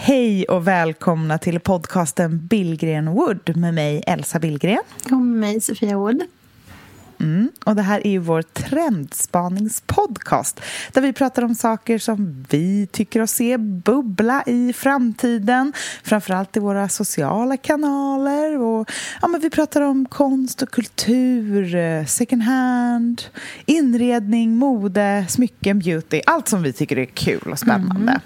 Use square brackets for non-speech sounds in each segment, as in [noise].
Hej och välkomna till podcasten Billgren Wood med mig Elsa Billgren. Och med mig Sofia Wood. Mm, och det här är ju vår trendspaningspodcast där vi pratar om saker som vi tycker oss se bubbla i framtiden. Framförallt i våra sociala kanaler. Och, ja, men vi pratar om konst och kultur, eh, second hand, inredning, mode, smycken, beauty. Allt som vi tycker är kul och spännande. Mm.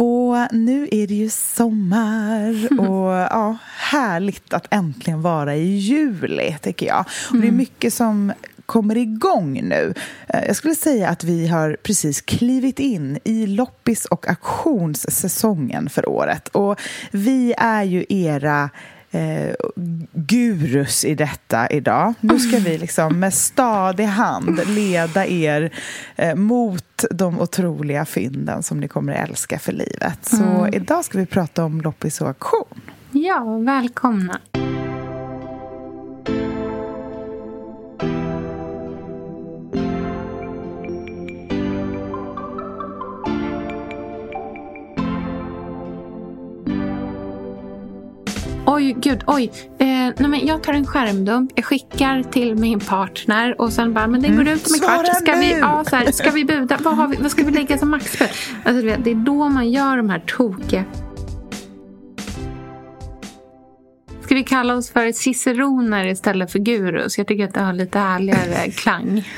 Och nu är det ju sommar [laughs] och ja, härligt att äntligen vara i juli, tycker jag. Och det är mycket som kommer igång nu. Eh, jag skulle säga att vi har precis klivit in i loppis och auktionssäsongen för året. Och vi är ju era eh, gurus i detta idag. Nu ska vi liksom med stadig hand leda er eh, mot de otroliga fynden som ni kommer att älska för livet. Så mm. idag ska vi prata om loppis och auktion. Ja, välkomna. Oj, gud, oj. Eh, nej, men jag tar en skärmdump, jag skickar till min partner och sen bara, men den går mm. ut om en kvart. Ska vi, ja, så här, ska vi buda? Vad, har vi, vad ska vi lägga som maxbud? Alltså, det är då man gör de här tokiga Ska vi kalla oss för ciceroner istället för gurus? Jag tycker att det har lite härligare [laughs] klang.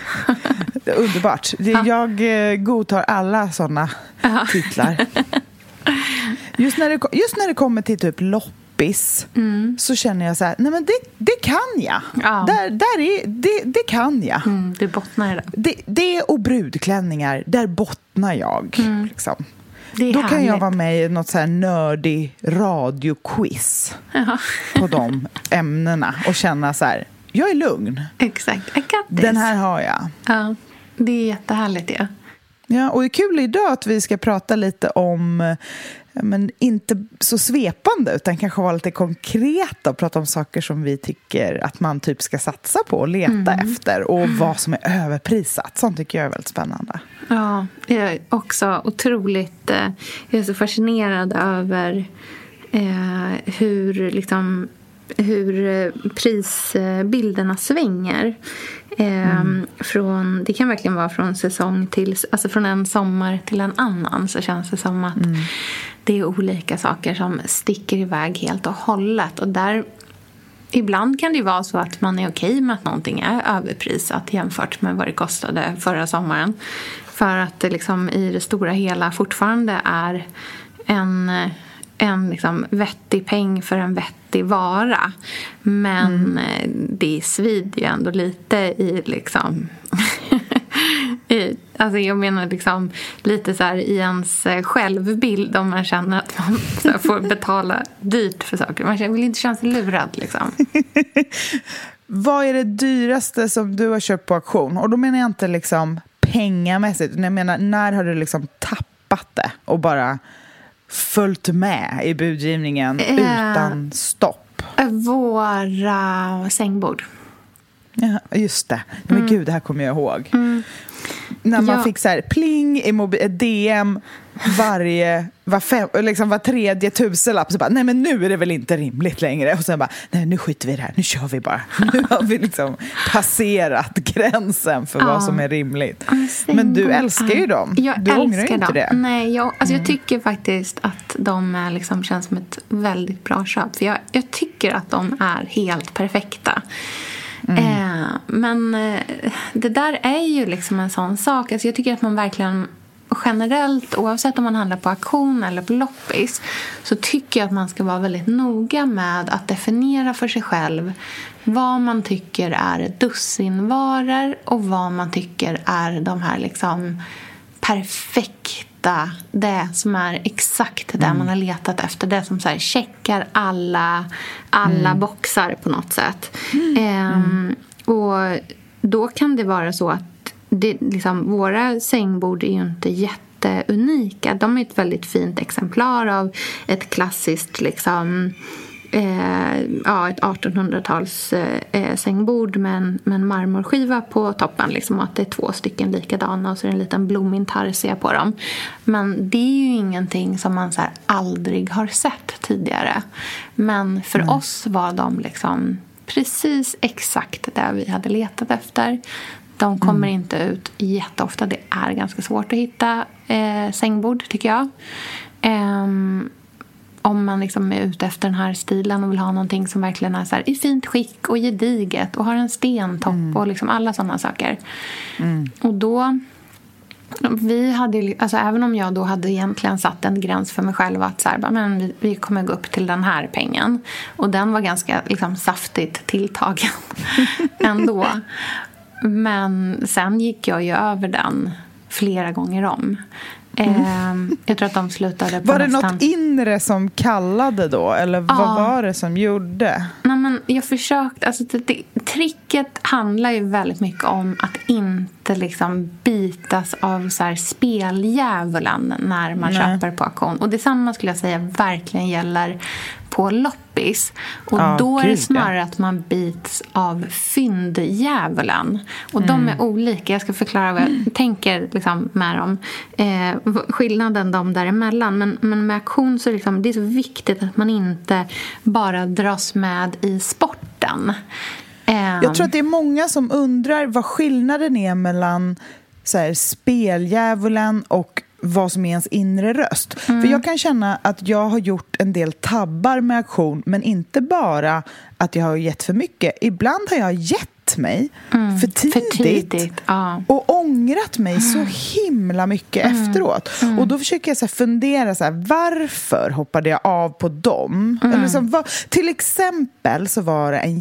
Underbart. Jag eh, godtar alla sådana titlar. [laughs] Just när, det, just när det kommer till typ lopp kompis mm. så känner jag så här, nej men det, det kan jag. Ja. Där, där är, det, det kan jag. Mm, du bottnar i det. det. Det och brudklänningar, där bottnar jag. Mm. Liksom. Då härligt. kan jag vara med i något så här nördig radioquiz ja. på de ämnena och känna så här, jag är lugn. Exakt, I got this. Den här har jag. Ja, det är jättehärligt ja. Ja, och det är kul idag att vi ska prata lite om men inte så svepande utan kanske vara lite konkreta och prata om saker som vi tycker att man typ ska satsa på och leta mm. efter och vad som är överprisat. Sånt tycker jag är väldigt spännande. Ja, jag är också otroligt eh, jag är så fascinerad över eh, hur liksom hur eh, prisbilderna svänger. Mm. från, det kan verkligen vara från säsong till, alltså från en sommar till en annan så känns det som att mm. Det är olika saker som sticker iväg helt och hållet. Och där, ibland kan det vara så att man är okej med att någonting är överprisat jämfört med vad det kostade förra sommaren. För att det liksom i det stora hela fortfarande är en en liksom vettig peng för en vettig vara. Men mm. Eh, det svider ju ändå lite i liksom... [laughs] i, alltså jag menar liksom lite så här i ens eh, självbild om man känner att man får betala dyrt för saker. Man vill inte känna sig lurad liksom. [laughs] Vad är det dyraste som du har köpt på auktion? Och då menar jag inte liksom pengamässigt. Jag menar, när har du liksom tappat det och bara följt med i budgivningen uh, utan stopp? Våra sängbord. Ja, just det. Men mm. gud, det här kommer jag ihåg. Mm. När man ja. fick så här pling i mobil, DM varje, var, fem, liksom var tredje tusenlapp. Så bara, nej men nu är det väl inte rimligt längre. Och sen bara, nej nu skiter vi i det här, nu kör vi bara. [laughs] Nu har vi liksom passerat gränsen för ja. vad som är rimligt. Men du älskar ju dem. Jag du ångrar ju inte det. Nej, jag, alltså mm. jag tycker faktiskt att de är liksom, känns som ett väldigt bra köp. För jag, jag tycker att de är helt perfekta. Mm. Eh, men eh, det där är ju liksom en sån sak. Alltså jag tycker att man verkligen generellt, oavsett om man handlar på auktion eller på loppis så tycker jag att man ska vara väldigt noga med att definiera för sig själv vad man tycker är dussinvaror och vad man tycker är de här liksom perfekta det som är exakt det Mm. man har letat efter. Det som så här checkar alla, alla Mm. boxar på något sätt. Ehm, och då kan det vara så att det, liksom, våra sängbord är ju inte jätteunika. De är ett väldigt fint exemplar av ett klassiskt liksom, eh, ja, ett 1800-tals eh, eh, sängbord med en, med en marmorskiva på toppen. Liksom, och att det är två stycken likadana och så är det en liten blomintarsia på dem. Men det är ju ingenting som man så här, aldrig har sett tidigare. Men för oss var de liksom precis exakt det vi hade letat efter. De kommer inte ut jätteofta. Det är ganska svårt att hitta eh, sängbord, tycker jag. Ehm, om man liksom är ute efter den här stilen och vill ha någonting som verkligen är så här, i fint skick och gediget och har en stentopp och liksom alla sådana saker. Och då... Vi hade, alltså även om jag då hade egentligen satt en gräns för mig själv att så här, men vi, vi kommer gå upp till den här pengen. Och den var ganska liksom, saftigt tilltagen [laughs] ändå. Men sen gick jag ju över den flera gånger om. Ehm, jag tror att de slutade på Var det något inre som kallade då? Eller vad Ja. var det som gjorde? Nej, men jag försökte, alltså det, det, tricket handlar ju väldigt mycket om att inte liksom bitas av så här speldjävulen när man Nej. köper på auktion. Och detsamma skulle jag säga verkligen gäller på loppis. Och Ja, då är det ja. snarare att man bits av fynddjävulen. Och de är olika. Jag ska förklara vad jag tänker liksom, med dem. Eh, skillnaden dem däremellan. Men, men med auktion så är det, liksom, det är så viktigt att man inte bara dras med i sporten. Eh, Jag tror att det är många som undrar vad skillnaden är mellan så här, speldjävulen och vad som är ens inre röst. För jag kan känna att jag har gjort en del tabbar med aktion men inte bara att jag har gett för mycket. Ibland har jag gett mig för tidigt. för tidigt. Ja. Och ångrat mig så himla mycket efteråt. Och då försöker jag så fundera, så här, varför hoppade jag av på dem? Eller liksom, vad, till exempel så var det en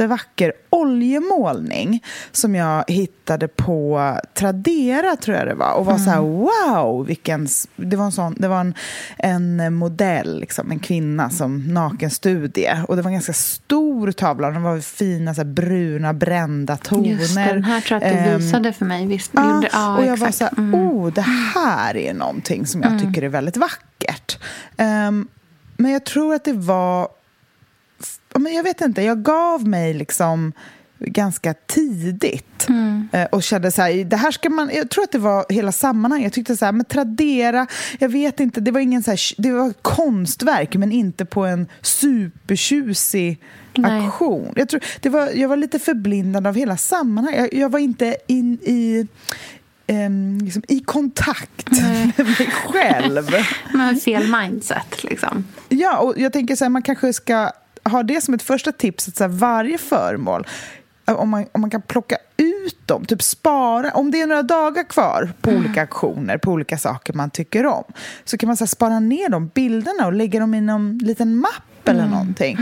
jättevacker oljemålning som jag hittade på Tradera, tror jag det var. Och var så här, wow, vilken... Det var en, sån, det var en, en modell, liksom, en kvinna som nakenstudie. Och det var en ganska stor tavla. Den var fina så här, bruna, brända toner. Just den här tror jag att du Ehm, visade för mig. Visst, Ja, gjorde- ja, och jag var exakt. så här, Mm. oh, det här är någonting som jag tycker är väldigt vackert. Ehm, men jag tror att det var... Men jag vet inte, jag gav mig liksom ganska tidigt Mm. Eh, och kände så här, det här ska man, jag tror att det var hela sammanhanget, jag tyckte så här, men Tradera, jag vet inte, det var ingen så här, det var konstverk men inte på en supertjusig Nej. aktion. Jag, tror, det var, jag var lite förblindad av hela sammanhanget, jag, jag var inte in i ehm, liksom, i kontakt [laughs] med mig själv. [laughs] Med fel mindset, liksom. Ja, och jag tänker så här, man kanske ska ha det som ett första tips, att så här, varje föremål, eh, om man, om man kan plocka ut dem, typ spara, om det är några dagar kvar på olika auktioner, på olika saker man tycker om, så kan man så spara ner de bilderna och lägga dem i någon liten mapp eller någonting.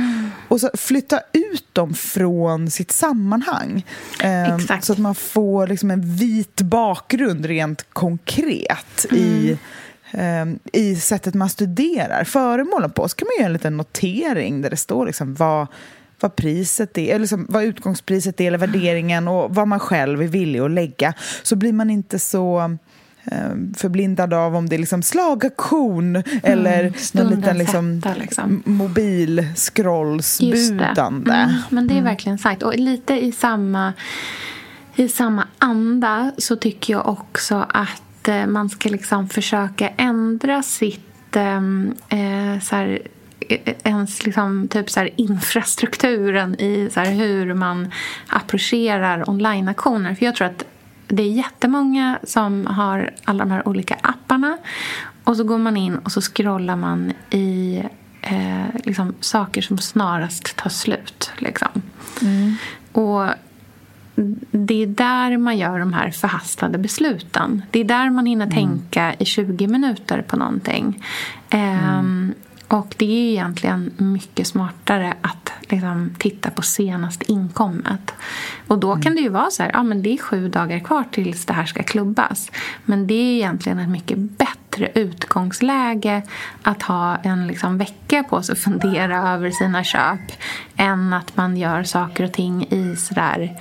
Och så flytta ut dem från sitt sammanhang. Exakt. så att man får liksom en vit bakgrund rent konkret i ehm, i sättet man studerar föremålen på. Så kan man göra en liten notering där det står liksom vad, vad priset är, eller liksom vad utgångspriset är eller värderingen och vad man själv är villig att lägga. Så blir man inte så ehm, förblindad av om det är liksom slagaktion eller någon liten liksom, liksom. m- mobil Just det. scrollsbudande. Mm, men det är verkligen sagt. Och lite i samma, i samma anda så tycker jag också att eh, man ska liksom försöka ändra sitt ehm, eh, så här, eh, ens liksom, typ så här, infrastrukturen i så här, hur man approcherar online-aktioner. För jag tror att det är jättemånga som har alla de här olika apparna. Och så går man in och så scrollar man i eh, liksom, saker som snarast tar slut. Liksom. Och det är där man gör de här förhastade besluten. Det är där man hinner tänka i 20 minuter på någonting. Ehm, och det är egentligen mycket smartare att liksom, titta på senast inkommet. Och då kan det ju vara så här, ja men det är sju dagar kvar tills det här ska klubbas. Men det är egentligen ett mycket bättre utgångsläge att ha en liksom, vecka på sig att fundera över sina köp än att man gör saker och ting i sådär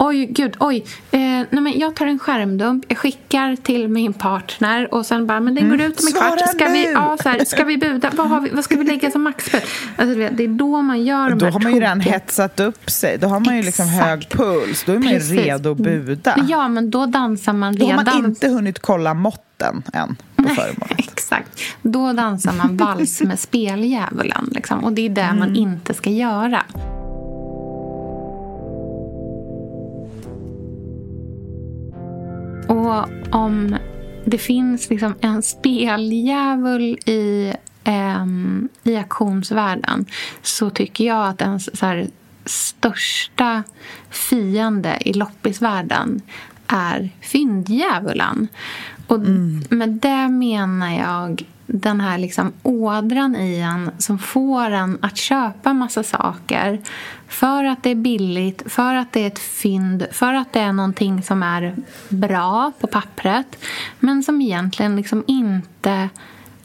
Oj, gud, oj. Eh, nej, men jag tar en skärmdump, jag skickar till min partner och sen bara, men den går ut om en kvart. Ska vi, ja, så här, ska vi buda? Vad, har vi, vad ska vi lägga som maxbud? Alltså, det är då man gör de Då här har man ju redan hetsat upp sig. Då har man ju liksom Exakt. hög puls. Då är man Precis. ju redo att buda. Ja, men då dansar man Då redan... har man inte hunnit kolla måtten än på föremålet. Exakt. Då dansar man vals med speldjävulen. Liksom. Och det är det man inte ska göra. Och om det finns liksom en speldjävul i, ehm, i auktionsvärlden så tycker jag att ens så här, största fiende i loppisvärlden är fynddjävulen. Och med det menar jag den här liksom ådran i en som får en att köpa massa saker för att det är billigt, för att det är ett fynd, för att det är någonting som är bra på pappret men som egentligen liksom inte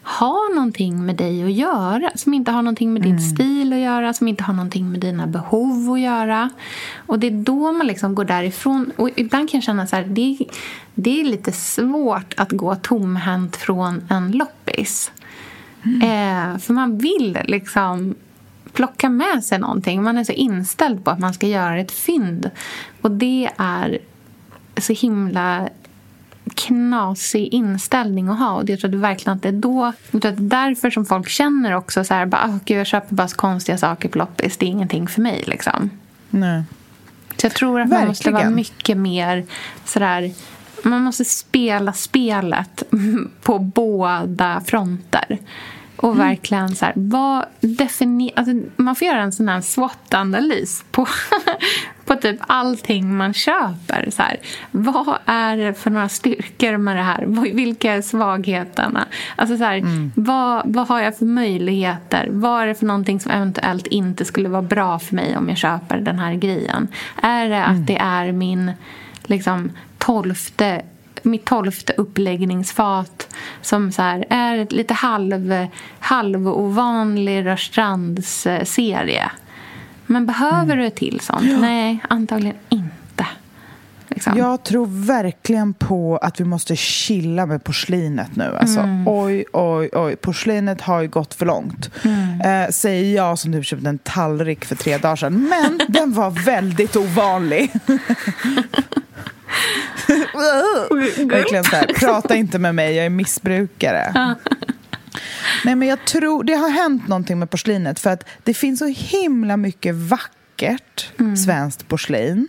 har någonting med dig att göra. Som inte har någonting med din stil att göra, som inte har någonting med dina behov att göra. Och det är då man liksom går därifrån. Och ibland kan jag känna så här, det, det är lite svårt att gå tomhänt från en loppis. Eh, för man vill liksom plocka med sig någonting. Man är så inställd på att man ska göra ett fynd. Och det är så himla knasig inställning att ha. Och jag tror att det verkligen att det är då... Jag tror att det är därför som folk känner också så här, bara, oh, gud, jag köper bara så konstiga saker på loppis. Det är ingenting för mig liksom. Nej. Så jag tror att man måste vara mycket mer sådär... Man måste spela spelet [laughs] på båda fronter. Och verkligen så här, vad defini- alltså, Man får göra en sån här SWOT-analys på, [laughs] på typ allting man köper. Så här, vad är det för några styrkor med det här? Vilka är svagheterna? Alltså så här, vad, vad har jag för möjligheter? Vad är det för någonting som eventuellt inte skulle vara bra för mig om jag köper den här grejen? Är det att det är min liksom, tolfte mitt tolfte uppläggningsfat som så här, är lite halv, halvovanlig Rörstrands-serie. Men behöver du ett till sånt? Nej, antagligen inte. Liksom. Jag tror verkligen på att vi måste chilla med porslinet nu. Alltså, Oj, oj, oj. Porslinet har ju gått för långt. Eh, säger jag som du köpte en tallrik för tre dagar sedan. Men den var väldigt ovanlig. [laughs] Verkligen så här, prata inte med mig, jag är missbrukare. Nej, men jag tror det har hänt någonting med porslinet för att det finns så himla mycket vackert svenskt porslin.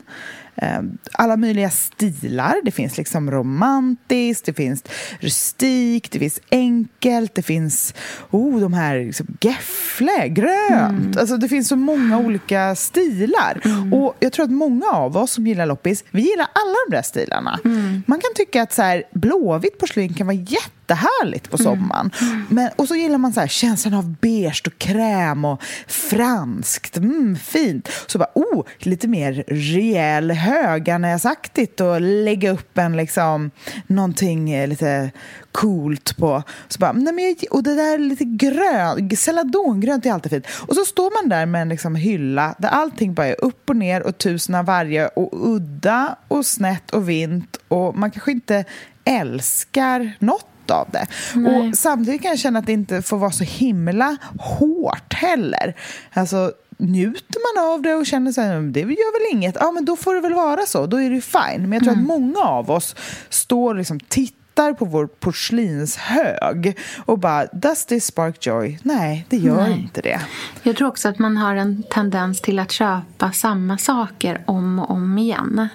Eh, Alla möjliga stilar. Det finns liksom romantiskt, det finns rustikt, det finns enkelt, det finns oh, de här liksom gefle, grönt. Alltså, det finns så många olika stilar. Och jag tror att många av oss som gillar loppis, vi gillar alla de där stilarna. Man kan tycka att så här, blåvitt porslin kan vara jättehärligt på sommaren. Men, och så gillar man så här, känslan av beige och kräm och franskt. Mm, fint. Så bara, oh, lite mer rejäl höganäsaktigt och lägga upp en liksom, någonting eh, lite coolt på. Så bara, nej men jag, och det där lite grönt, celadongrönt är alltid fint. Och så står man där med en liksom hylla där allting bara är upp och ner och tusen av varje och udda och snett och vint och man kanske inte älskar något av det. Och samtidigt kan jag känna att det inte får vara så himla hårt heller. Alltså njuter man av det och känner så här, det gör väl inget, ja men då får det väl vara så, då är det ju fine. Men jag tror att många av oss står och liksom tittar på vår porslinshög och bara, does this spark joy? Nej, det gör Nej. inte det. Jag tror också att man har en tendens till att köpa samma saker om och om igen.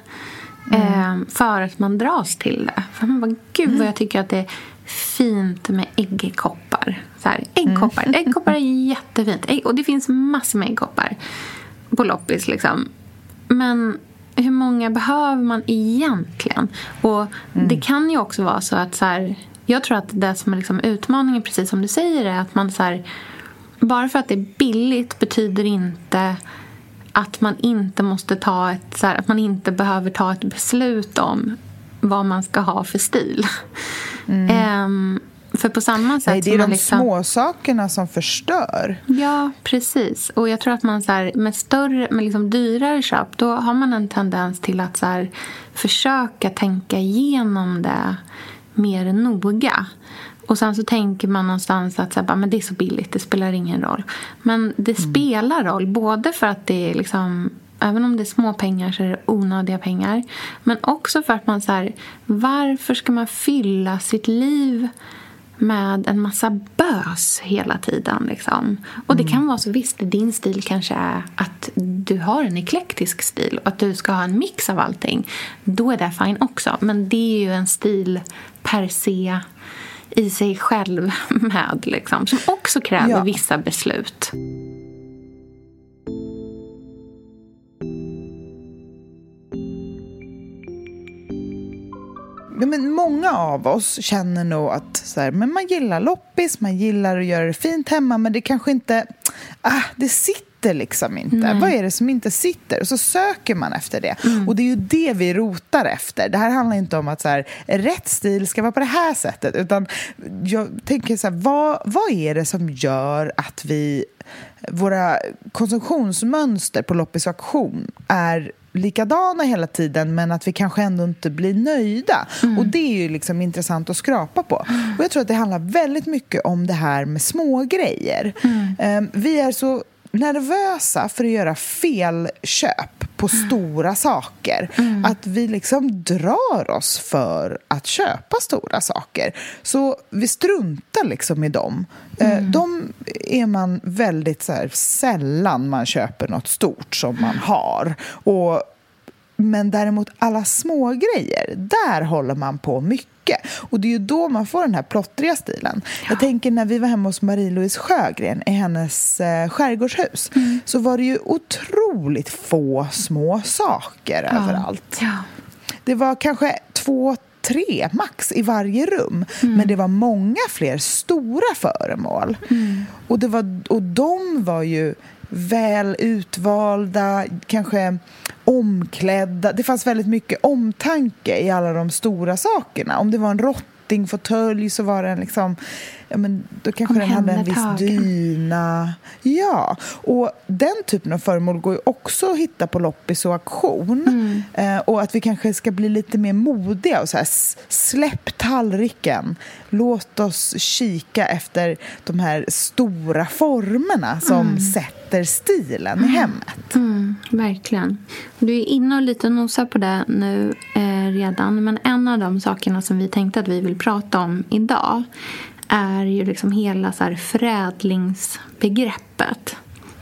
Eh, för att man dras till det. För man bara, gud vad jag tycker att det fint med äggkoppar. Så här, äggkoppar. äggkoppar är jättefint. Ägg, och det finns massor med äggkoppar på loppis. Liksom. Men hur många behöver man egentligen? Och Mm. det kan ju också vara så att så här, jag tror att det som är liksom utmaningen, precis som du säger, är att man så här, bara för att det är billigt betyder inte att man inte måste ta ett, så här, att man inte behöver ta ett beslut om vad man ska ha för stil. Ehm, för på samma sätt Mm. Nej, det är de liksom, små sakerna som förstör. Ja, precis. Och jag tror att man så här, med större, med liksom dyrare köp, då har man en tendens till att så här, försöka tänka igenom det mer noga. Och sen så tänker man någonstans att så här, men det är så billigt, det spelar ingen roll. Men det spelar roll, både för att det är liksom Även om det är små pengar så är det onödiga pengar. Men också för att man så här, varför ska man fylla sitt liv med en massa bös hela tiden. Liksom. Och det kan vara så visst, din stil kanske är att du har en eklektisk stil och att du ska ha en mix av allting. Då är det fine också. Men det är ju en stil per se i sig själv [laughs] med, liksom, som också kräver Ja. vissa beslut. Men många av oss känner nog att så här, men man gillar loppis, man gillar att göra det fint hemma men det kanske inte... Ah, det sitter liksom inte. Vad är det som inte sitter? Och så söker man efter det. Och det är ju det vi rotar efter. Det här handlar inte om att så här, rätt stil ska vara på det här sättet. Utan jag tänker så här, vad, vad är det som gör att vi våra konsumtionsmönster på loppis och auktion är likadana hela tiden men att vi kanske ändå inte blir nöjda. Och det är ju liksom intressant att skrapa på. Och jag tror att det handlar väldigt mycket om det här med små grejer. Ehm, vi är så nervösa för att göra felköp på stora saker. Att vi liksom drar oss för att köpa stora saker. Så vi struntar liksom i dem. Eh, De är man väldigt så här, sällan man köper något stort som man har. Och men däremot alla små grejer, där håller man på mycket. Och det är ju då man får den här plottriga stilen. Jag tänker när vi var hemma hos Marie-Louise Sjögren i hennes eh, skärgårdshus så var det ju otroligt få små saker överallt. Ja. Det var kanske två, tre max i varje rum. Men det var många fler stora föremål. Och, det var, och de var ju väl utvalda, kanske omklädda. Det fanns väldigt mycket omtanke i alla de stora sakerna. Om det var en rottingfåtölj så var den liksom... Ja, men då kanske den hade en viss dyna. Ja, och den typen av föremål går ju också att hitta på loppis och auktion. Eh, och att vi kanske ska bli lite mer modiga och så här, släpp tallriken. Låt oss kika efter de här stora formerna som sätter stilen i hemmet. Mm, verkligen. Du är inne och lite nosar på det nu eh, redan. Men en av de sakerna som vi tänkte att vi vill prata om idag är ju liksom hela så här förädlingsbegreppet.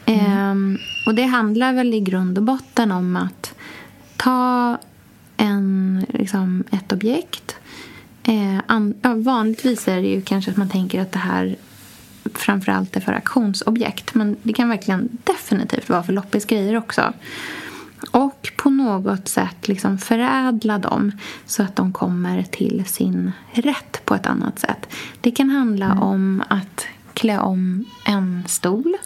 Ehm, och det handlar väl i grund och botten om att ta en, liksom, ett objekt. Eh, an, ja, vanligtvis är det ju kanske att man tänker att det här framförallt är för auktionsobjekt. Men det kan verkligen definitivt vara för loppisgrejer också. Och på något sätt liksom förädla dem så att de kommer till sin rätt på ett annat sätt. Det kan handla om att klä om en stol.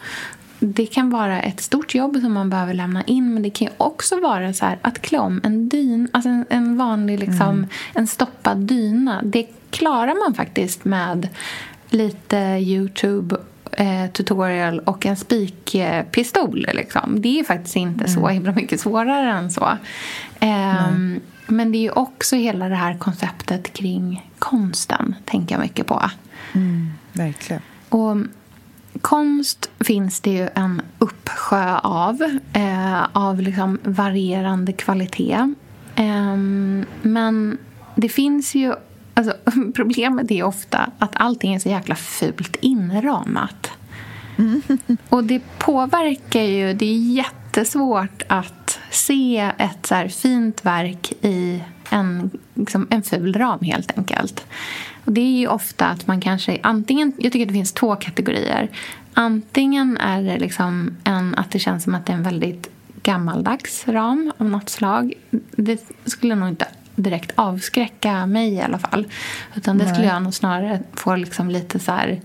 Det kan vara ett stort jobb som man behöver lämna in men det kan också vara så här att klä om en dyn, alltså en, en vanlig liksom, en stoppad dyna. Det klarar man faktiskt med lite Youtube eh, tutorial och en spikpistol. Liksom. Det är faktiskt inte så himla mycket svårare än så. Ehm, men det är ju också hela det här konceptet kring konsten, tänker jag mycket på. Verkligen. Och konst finns det ju en uppsjö av, eh, av liksom varierande kvalitet. Ehm, men det finns ju... Alltså, [laughs] problemet är ofta att allting är så jäkla fult inramat. Och det påverkar ju... Det är jättesvårt att se ett så fint verk i en, liksom, en ful ram, helt enkelt. Och det är ju ofta att man kanske... antingen, Jag tycker att det finns två kategorier. Antingen är det liksom en, att det känns som att det är en väldigt gammaldags ram av något slag. Det skulle nog inte direkt avskräcka mig i alla fall. Utan det skulle jag nog snarare få liksom lite så här...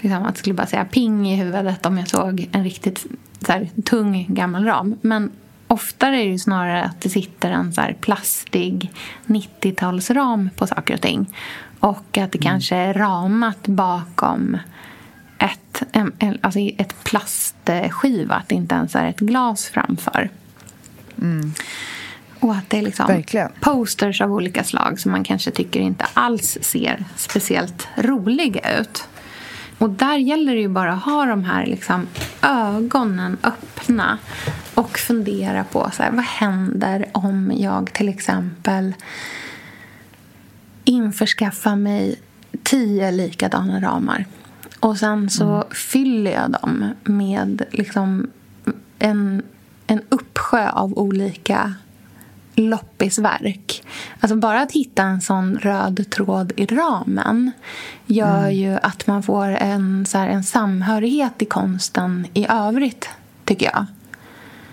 Liksom att det skulle bara säga ping i huvudet om jag såg en riktigt så här, tung gammal ram. Men oftare är det snarare att det sitter en så här plastig 90-talsram på saker och ting. Och att det mm. kanske är ramat bakom ett, alltså ett plastskiva. Att det inte ens är ett glas framför. Mm. Och att det är liksom Verkligen. posters av olika slag som man kanske tycker inte alls ser speciellt roliga ut. Och där gäller det ju bara att ha de här liksom ögonen öppna och fundera på så här, vad händer om jag till exempel införskaffar mig tio likadana ramar. Och sen så mm. fyller jag dem med liksom en, en uppsjö av olika loppisverk. Alltså bara att hitta en sån röd tråd i ramen gör mm. ju att man får en, så här, en samhörighet i konsten i övrigt, tycker jag.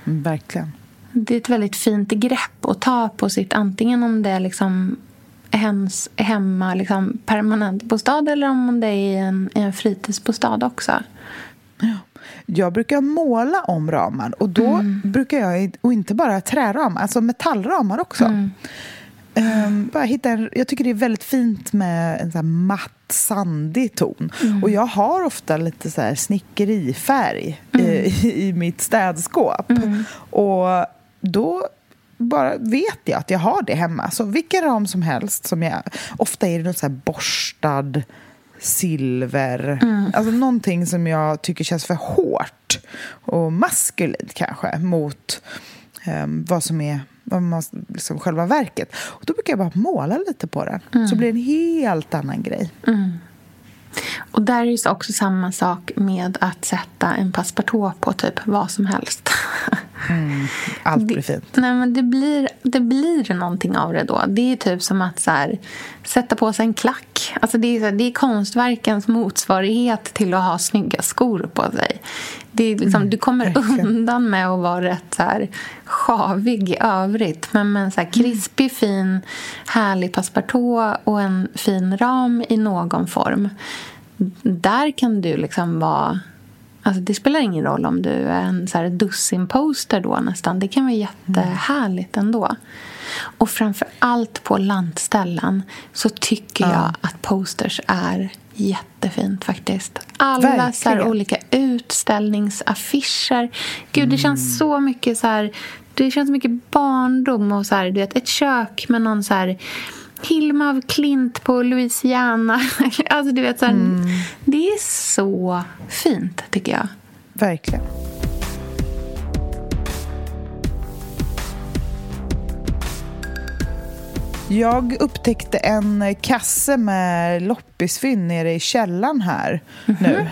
Mm, verkligen. Det är ett väldigt fint grepp att ta på sitt, antingen om det är liksom hens hemma liksom, permanentbostad eller om det är i en, i en fritidsbostad också. Ja. Jag brukar måla om ramar och då mm. brukar jag, och inte bara träramar, alltså metallramar också. Mm. Um, bara hitta en, jag tycker det är väldigt fint med en så matt, sandig ton. Mm. Och jag har ofta lite så här snickerifärg mm. i, [laughs] i mitt städskåp. Mm. Och då bara vet jag att jag har det hemma. Så vilken ram som helst, som jag, ofta är det något så här borstad silver. Mm. Alltså någonting som jag tycker känns för hårt och maskulint kanske mot um, vad som är vad man, liksom själva verket. Och då brukar jag bara måla lite på det. Mm. Så blir det en helt annan grej. Mm. Och där är det också samma sak med att sätta en passepartout på typ vad som helst. [laughs] Mm, allt blir fint. Det, nej, men det blir, det blir någonting av det då. Det är typ som att så här, sätta på sig en klack. Alltså det, är, det är konstverkens motsvarighet till att ha snygga skor på sig. Det är liksom, mm, du kommer verkligen. undan med att vara rätt så här, sjavig i övrigt. Men med en så här krispig, fin, härlig passepartout och en fin ram i någon form. Där kan du liksom vara Alltså det spelar ingen roll om du är en så här dussinposter då nästan. Det kan vara jättehärligt ändå. Och framför allt på lantställen så tycker ja. jag att posters är jättefint faktiskt. Alla så här olika utställningsaffischer. Gud, det känns mm. så mycket så här... Det känns mycket barndom och så här, du vet, ett kök med någon så här Hilma av Klint på Louisiana. [laughs] alltså, du vet, så här, mm. Det är så fint, tycker jag. Verkligen. Jag upptäckte en kasse med loppisfynd nere i källaren här mm -hmm.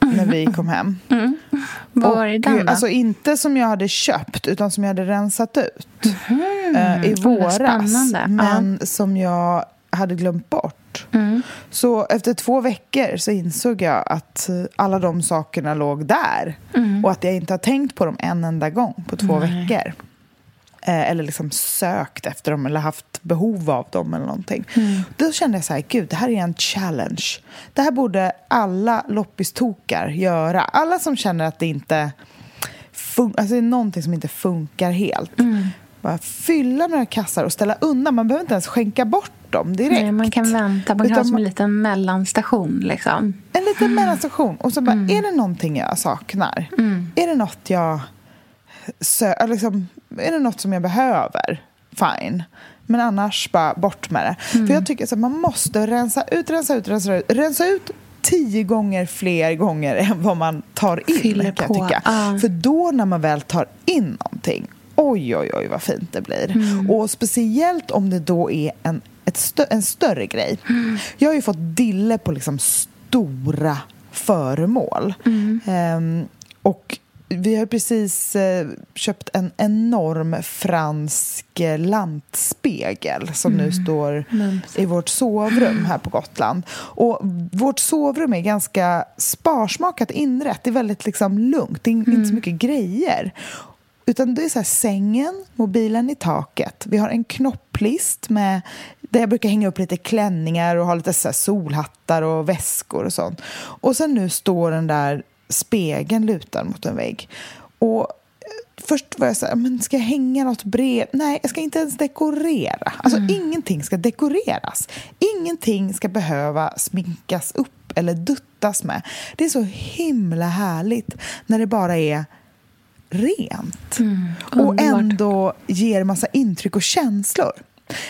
nu när vi kom hem. [laughs] Mm. Vad var det den då? Alltså inte som jag hade köpt utan som jag hade rensat ut mm. uh, i våras. Men ja. som jag hade glömt bort. Mm. Så efter två veckor så insåg jag att alla de sakerna låg där. Mm. Och att jag inte har tänkt på dem en enda gång på två Nej. veckor. Eh, eller liksom sökt efter dem eller haft behov av dem eller någonting. Mm. Då kände jag så här, gud, det här är en challenge. Det här borde alla loppistokar göra. Alla som känner att det inte alltså det är någonting som inte funkar helt. Mm. Bara fylla några kassar och ställa undan. Man behöver inte ens skänka bort dem direkt. Nej, man kan vänta. Man kan ha som en liten mellanstation. Liksom. En liten mellanstation. Och så bara, mm. är det någonting jag saknar? Mm. Är det något jag... Sö- liksom, är det något som jag behöver, fine. Men annars, bara bort med det. Mm. För jag tycker att man måste rensa ut, rensa ut, rensa ut. Rensa ut tio gånger fler gånger [laughs] än vad man tar in, Fyller kan jag tycka. Uh. För då när man väl tar in någonting, oj, oj, oj vad fint det blir. Mm. Och speciellt om det då är en, stö en större grej. Mm. Jag har ju fått dille på liksom stora föremål. Um, och vi har precis eh, köpt en enorm fransk eh, lantspegel som mm. nu står i vårt sovrum här på Gotland. Och vårt sovrum är ganska sparsmakat inrätt. Det är väldigt liksom lugnt. Det är mm. inte så mycket grejer. Utan det är så här, sängen, mobilen i taket. Vi har en knopplist med, där jag brukar hänga upp lite klänningar och ha lite så solhattar och väskor och sånt. Och sen nu står den där spegeln lutad mot en vägg. Och eh, först var jag så här, men ska jag hänga något brev? Nej, jag ska inte ens dekorera. Alltså ingenting ska dekoreras. Ingenting ska behöva sminkas upp eller duttas med. Det är så himla härligt när det bara är rent. och underbart. ändå ger massa intryck och känslor.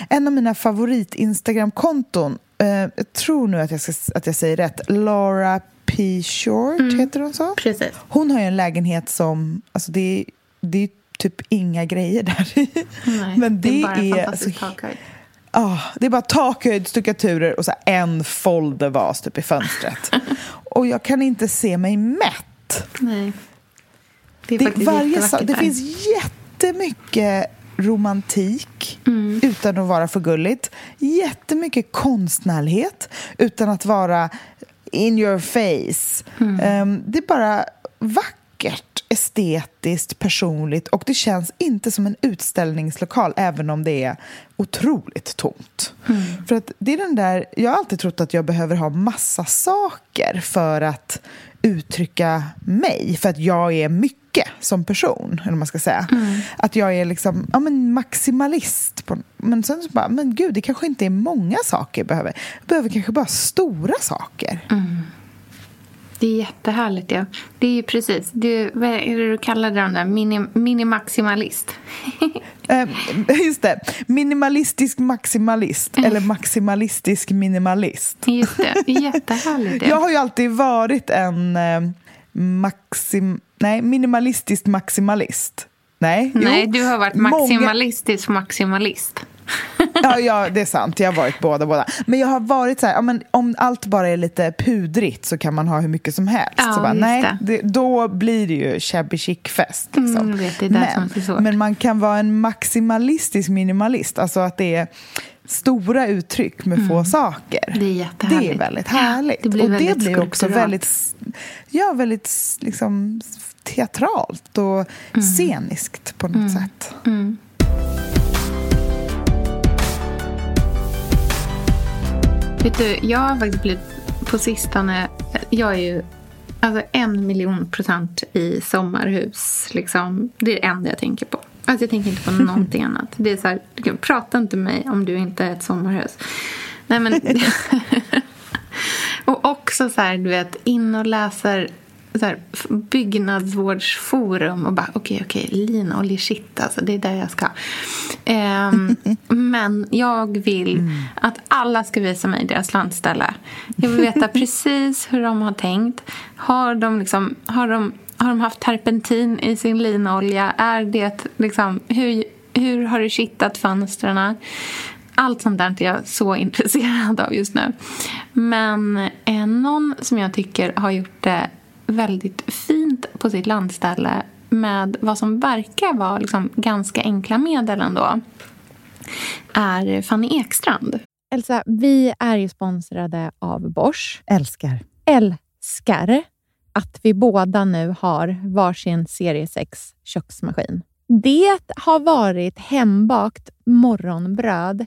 En av mina favorit-Instagram-konton, eh, jag tror nu att jag, ska, att jag säger rätt, Laura P. Short, heter hon så? Precis. Hon har ju en lägenhet som, alltså det, är- det är typ inga grejer där. [laughs] Nej, Men det, det är bara är, fantastisk alltså, takhöjd. ah, det är bara takhöjd, stuckaturer och så en foldervas typ i fönstret. [laughs] och jag kan inte se mig mätt. Nej. Det är Det, varje, sak- det finns jättemycket romantik Mm. utan att vara för gulligt. Jättemycket konstnärlighet utan att vara in your face. Mm. Ehm, det är bara vackert, estetiskt, personligt och det känns inte som en utställningslokal även om det är otroligt tomt. Mm. För att det är den där, jag har alltid trott att jag behöver ha massa saker för att uttrycka mig, för att jag är mycket som person, eller man ska säga. Att jag är liksom, ja men maximalist. På, men sen så bara, men gud, det kanske inte är många saker jag behöver. Jag behöver kanske bara stora saker. Det är jättehärligt. Ja. Det är ju precis. Det, vad är det du kallar den där? Mini, minimaximalist. [laughs] Eh, just det, minimalistisk maximalist, eller maximalistisk minimalist. Just det. det är [laughs] jättehärligt. Ja. Jag har ju alltid varit en eh, maxim... Nej, minimalistisk maximalist. Nej, Nej, jo. du har varit Många- maximalistisk maximalist. [laughs] Ja, ja, det är sant. Jag har varit båda. båda. Men jag har varit så här, ja, men om allt bara är lite pudrigt så kan man ha hur mycket som helst. Ja, så bara, nej, det. då blir det ju shabby chic-fest. Liksom. Mm, vet, men, men man kan vara en maximalistisk minimalist. Alltså att det är stora uttryck med få saker. Mm. Det är jättehärligt. Det är väldigt härligt. det blir och det blir också väldigt, ja, väldigt liksom, teatralt och sceniskt på något sätt. Mm. Vet du, jag har faktiskt blivit på sistone... Jag är ju alltså en miljon procent i sommarhus. Liksom. Det är det enda jag tänker på. Alltså jag tänker inte på [laughs] någonting annat. Det är så här, prata inte med mig om du inte är ett sommarhus. Nej men... [laughs] [laughs] och också så här, du vet, in och läser så här, byggnadsvårdsforum och bara okej, okej, linolje, shit alltså, det är där jag ska. Ehm, [laughs] men jag vill att alla ska visa mig deras landställe. Jag vill veta [laughs] precis hur de har tänkt. Har de, liksom, har de, har de haft terpentin i sin linolja? Är det liksom, hur, hur har du kittat fönstren? Allt sånt där är jag så [laughs] intresserad av just nu. Men eh, någon som jag tycker har gjort det väldigt fint på sitt landställe med vad som verkar vara liksom ganska enkla medel ändå är Fanny Ekstrand. Elsa, vi är ju sponsrade av Bosch. Älskar. Älskar att vi båda nu har varsin serie 6 köksmaskin. Det har varit hembakt morgonbröd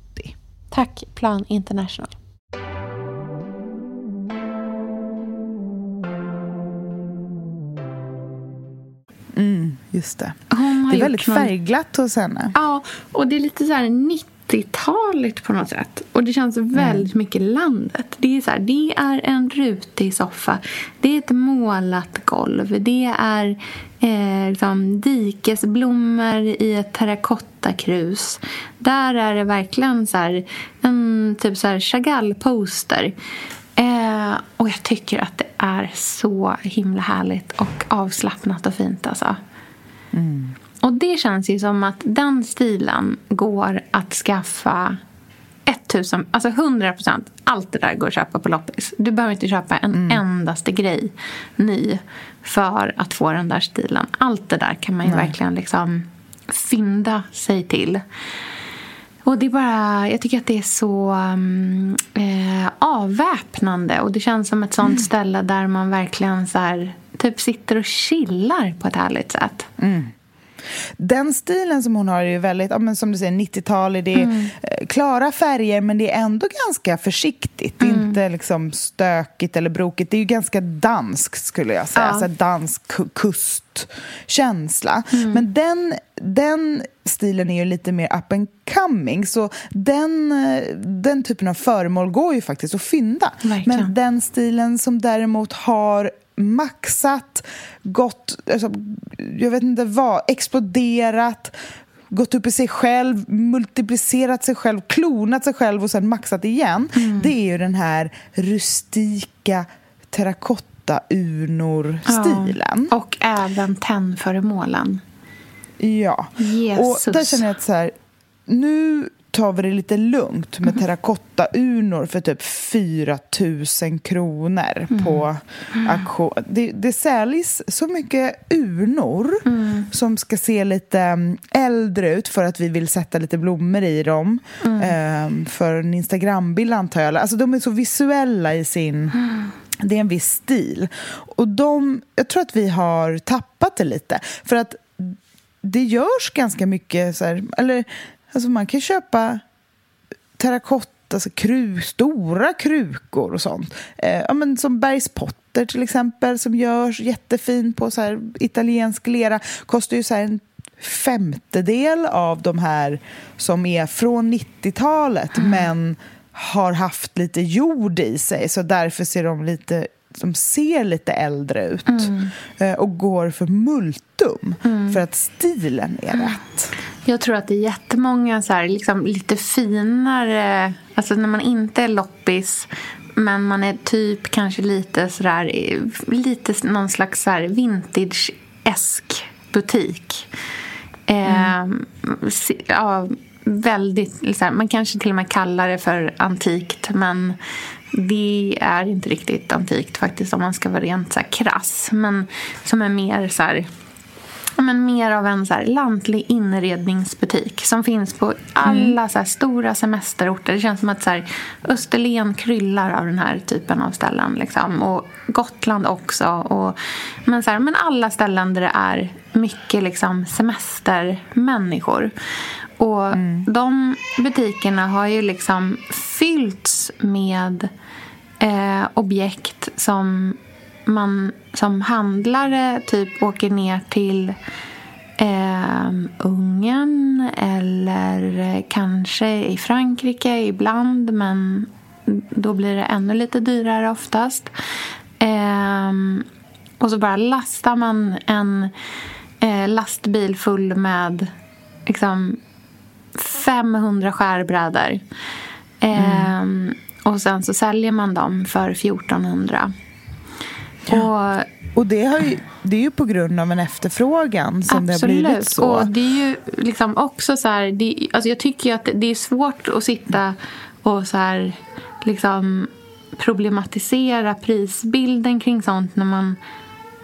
Tack Plan International. Just det. Det är väldigt någon- färgglatt hos henne. Ja, och det är lite så här 90-taligt på något sätt. Och det känns väldigt mycket landet. Det är, så här, det är en rutig soffa. Det är ett målat golv. Det är eh, liksom dikesblommor i ett terrakottakrus. Där är det verkligen så här, en typ så här Chagall-poster. Eh, och jag tycker att det är så himla härligt och avslappnat och fint alltså. Och det känns ju som att den stilen går att skaffa 1000, alltså 100 procent. Allt det där går att köpa på loppis. Du behöver inte köpa en endaste grej ny för att få den där stilen. Allt det där kan man ju verkligen liksom fynda sig till. Och det är bara, jag tycker att det är så um, eh, avväpnande. Och det känns som ett sånt ställe där man verkligen så här, typ sitter och chillar på ett härligt sätt. Den stilen som hon har är ju väldigt, ja, men som du säger, 90-talig. Det är Mm. eh, klara färger, men det är ändå ganska försiktigt. Mm. inte liksom stökigt eller brokigt. Det är ju ganska danskt, skulle jag säga. Ja. Så här dansk ku- kustkänsla. Mm. Men den, den stilen är ju lite mer up and coming. Så den, eh, den typen av föremål går ju faktiskt att fynda. Verkligen. Men den stilen som däremot har maxat, gått, alltså, jag vet inte vad, exploderat, gått upp i sig själv, multiplicerat sig själv, klonat sig själv och sen maxat igen. Det är ju den här rustika terrakotta-urnor-stilen. Ja. Och även tennföremålen. Ja. Jesus. Och där känner jag att så här, nu tar vi det lite lugnt med terrakottaurnor för typ 4 000 kronor på auktion. Det, det säljs så mycket urnor som ska se lite mm, äldre ut för att vi vill sätta lite blommor i dem. Ehm, för en Instagrambild antar jag. Alltså de är så visuella i sin... Det är en viss stil. Och de, jag tror att vi har tappat det lite. För att det görs ganska mycket så här, eller alltså man kan köpa terrakotta, alltså kru, stora krukor och sånt. Eh, ja, men som Bergspotter till exempel som görs jättefin på så här italiensk lera. Kostar ju så här en femtedel av de här som är från 90-talet men har haft lite jord i sig så därför ser de lite de ser lite äldre ut eh, och går för multum för att stilen är rätt. Jag tror att det är jättemånga så här, liksom, lite finare... Alltså när man inte är loppis men man är typ kanske lite sådär... Lite någon slags så vintage-esk butik. Eh, si- ja, väldigt... Så här, man kanske till och med kallar det för antikt men det är inte riktigt antikt faktiskt om man ska vara rent så här krass. Men som är mer så här men mer av en så här lantlig inredningsbutik som finns på alla så här stora semesterorter. Det känns som att så här, Österlen kryllar av den här typen av ställen. Liksom. Och Gotland också. Och, men, så här, men alla ställen där det är mycket liksom, semestermänniskor. Och de butikerna har ju liksom fyllts med eh, objekt som man som handlare typ åker ner till eh, Ungern eller kanske i Frankrike ibland men då blir det ännu lite dyrare oftast. Eh, och så bara lastar man en eh, lastbil full med liksom 500 skärbrädor. Eh, Och sen så säljer man dem för 1400. Och Och det, har ju, det är ju på grund av en efterfrågan som det har blivit så. Och det är ju liksom också så här... Det, alltså jag tycker att det är svårt att sitta och så här liksom problematisera prisbilden kring sånt när man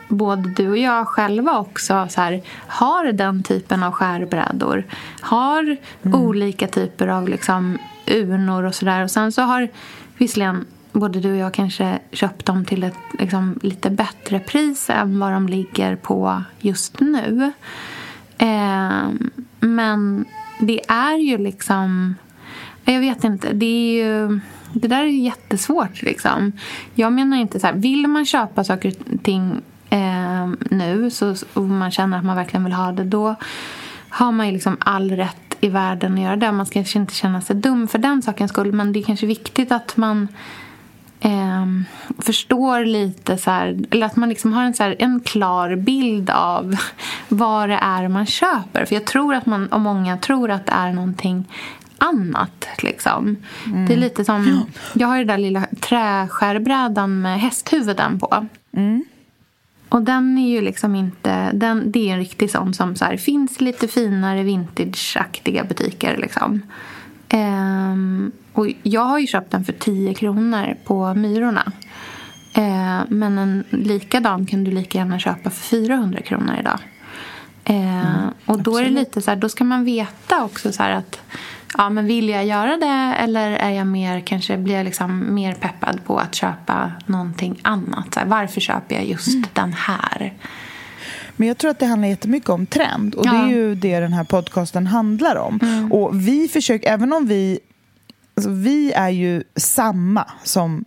både du och jag själva också så här, har den typen av skärbrädor. Har olika typer av liksom, urnor och sådär. Och sen så har visserligen både du och jag kanske köpt dem till ett liksom, lite bättre pris än vad de ligger på just nu. Eh, men det är ju liksom... Jag vet inte. Det är ju... Det där är jättesvårt. Liksom. Jag menar inte så här, vill man köpa saker och ting eh, nu så, och man känner att man verkligen vill ha det, då har man ju liksom all rätt i världen att göra det. Man ska kanske inte känna sig dum för den sakens skull, men det är kanske viktigt att man eh, förstår lite så här, eller att man liksom har en, så här, en klar bild av [laughs] vad det är man köper. För jag tror att man, och många tror att det är någonting annat. Liksom. Mm. Det är lite som, jag har ju den där lilla träskärbrädan med hästhuvuden på. Mm. Och den är ju liksom inte... Den, det är en riktig sån som så här, finns lite finare vintageaktiga butiker. Liksom. Ehm, och jag har ju köpt den för 10 kronor på Myrorna. Ehm, men en likadan kan du lika gärna köpa för 400 kronor idag. Ehm, mm, och då är det lite så här, då ska man veta också så att ja, men vill jag göra det eller är jag mer, kanske blir jag liksom mer peppad på att köpa någonting annat? Här, varför köper jag just mm. den här? Men jag tror att det handlar jättemycket om trend. Och ja. det är ju det den här podcasten handlar om. Mm. Och vi försöker, även om vi... Alltså vi är ju samma som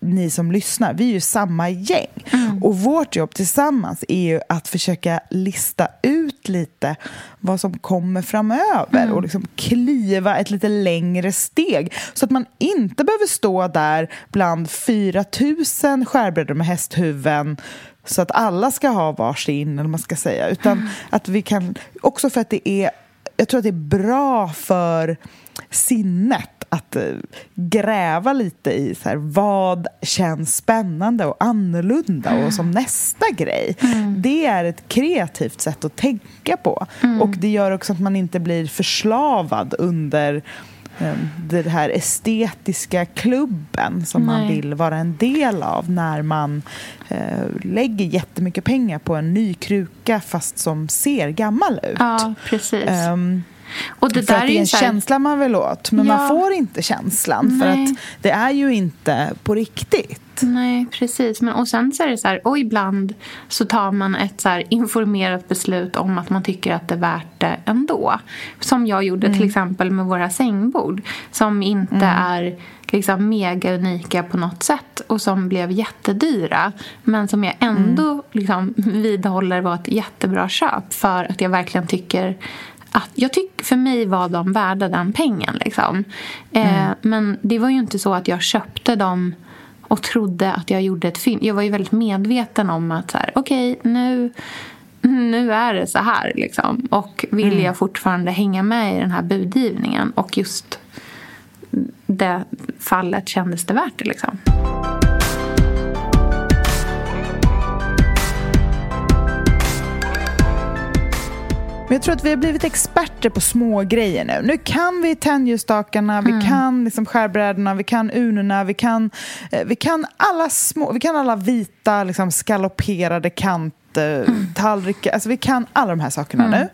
ni som lyssnar, vi är ju samma gäng. Mm. Och vårt jobb tillsammans är ju att försöka lista ut lite vad som kommer framöver mm. och liksom kliva ett lite längre steg så att man inte behöver stå där bland 4 000 skärbrädor med hästhuvuden så att alla ska ha varsin, eller man ska säga. Utan mm. att vi kan, också för att det är, jag tror att det är bra för sinnet att eh, gräva lite i så här, vad känns spännande och annorlunda och som nästa grej. Mm. Det är ett kreativt sätt att tänka på. Mm. Och det gör också att man inte blir förslavad under um, den här estetiska klubben som Nej. man vill vara en del av när man uh, lägger jättemycket pengar på en ny kruka fast som ser gammal ut. Ja, precis. Um, och det för där att det är en här... känsla man vill åt, men ja. man får inte känslan Nej. för att det är ju inte på riktigt. Nej, precis. Men, och sen så är det så här, och ibland så tar man ett så informerat beslut om att man tycker att det är värt det ändå. Som jag gjorde mm. till exempel med våra sängbord. Som inte mm. är liksom mega unika på något sätt och som blev jättedyra. Men som jag ändå mm. liksom vidhåller var ett jättebra köp för att jag verkligen tycker att jag tycker för mig var de värda den pengen. Liksom. Eh, mm. men det var ju inte så att jag köpte dem och trodde att jag gjorde ett film. Jag var ju väldigt medveten om att så här, okej, okay, nu, nu är det så här. Liksom. Och vill mm. jag fortfarande hänga med i den här budgivningen? Och just det fallet kändes det värt det. Liksom. Men jag tror att vi har blivit experter på små grejer nu. Nu kan vi tändljusstakarna, mm. vi kan liksom skärbrädorna, vi kan unorna, vi kan, eh, vi kan alla små, vi kan alla vita liksom skaloperade kanter mm. tallrikar. Alltså vi kan alla de här sakerna mm. nu.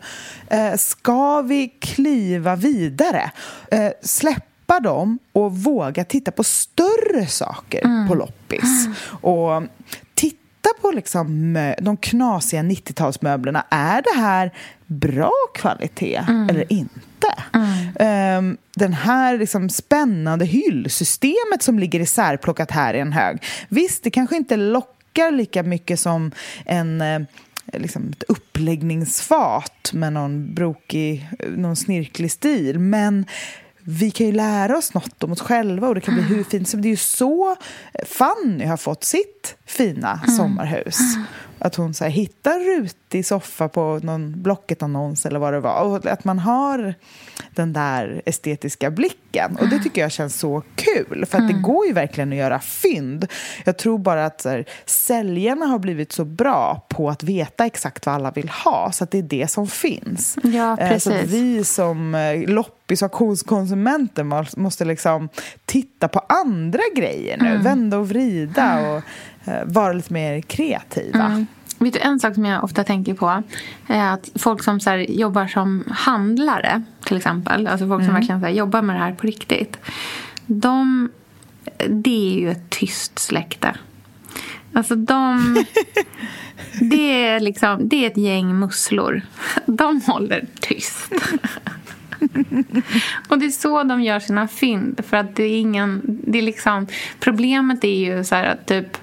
Eh, ska vi kliva vidare? Eh, släppa dem och våga titta på större saker mm. på loppis. Och titta på liksom de knasiga 90-talsmöblerna. Är det här bra kvalitet mm. eller inte? Mm. Um, den här liksom spännande hyllsystemet som ligger isärplockat här i en hög. Visst, det kanske inte lockar lika mycket som en eh, liksom ett uppläggningsfat med någon brokig, någon snirklig stil. Men vi kan ju lära oss något om oss själva och det kan bli hur fint som Det är ju så Fanny har fått sitt fina mm. sommarhus. Att hon så här, hittar rutig soffa på någon Blocket-annons eller vad det var. Och att man har den där estetiska blicken. Och det tycker jag känns så kul. För att det går ju verkligen att göra fynd. Jag tror bara att här, säljarna har blivit så bra på att veta exakt vad alla vill ha. Så att det är det som finns. Ja, precis. Så att vi som eh, loppis och auktionskonsumenter måste liksom titta på andra grejer nu. Mm. Vända och vrida. Och, Eh, [laughs] vara lite mer kreativa. Mm. Vet du, en sak som jag ofta tänker på är att folk som så här, jobbar som handlare till exempel, alltså folk som mm. verkligen så här, jobbar med det här på riktigt. De, det är ju ett tyst släkte. Alltså de... [laughs] Det är, liksom, det är ett gäng musslor. De håller tyst. [laughs] och det är så de gör sina fynd. För att det är ingen... Det är liksom, problemet är ju så här att typ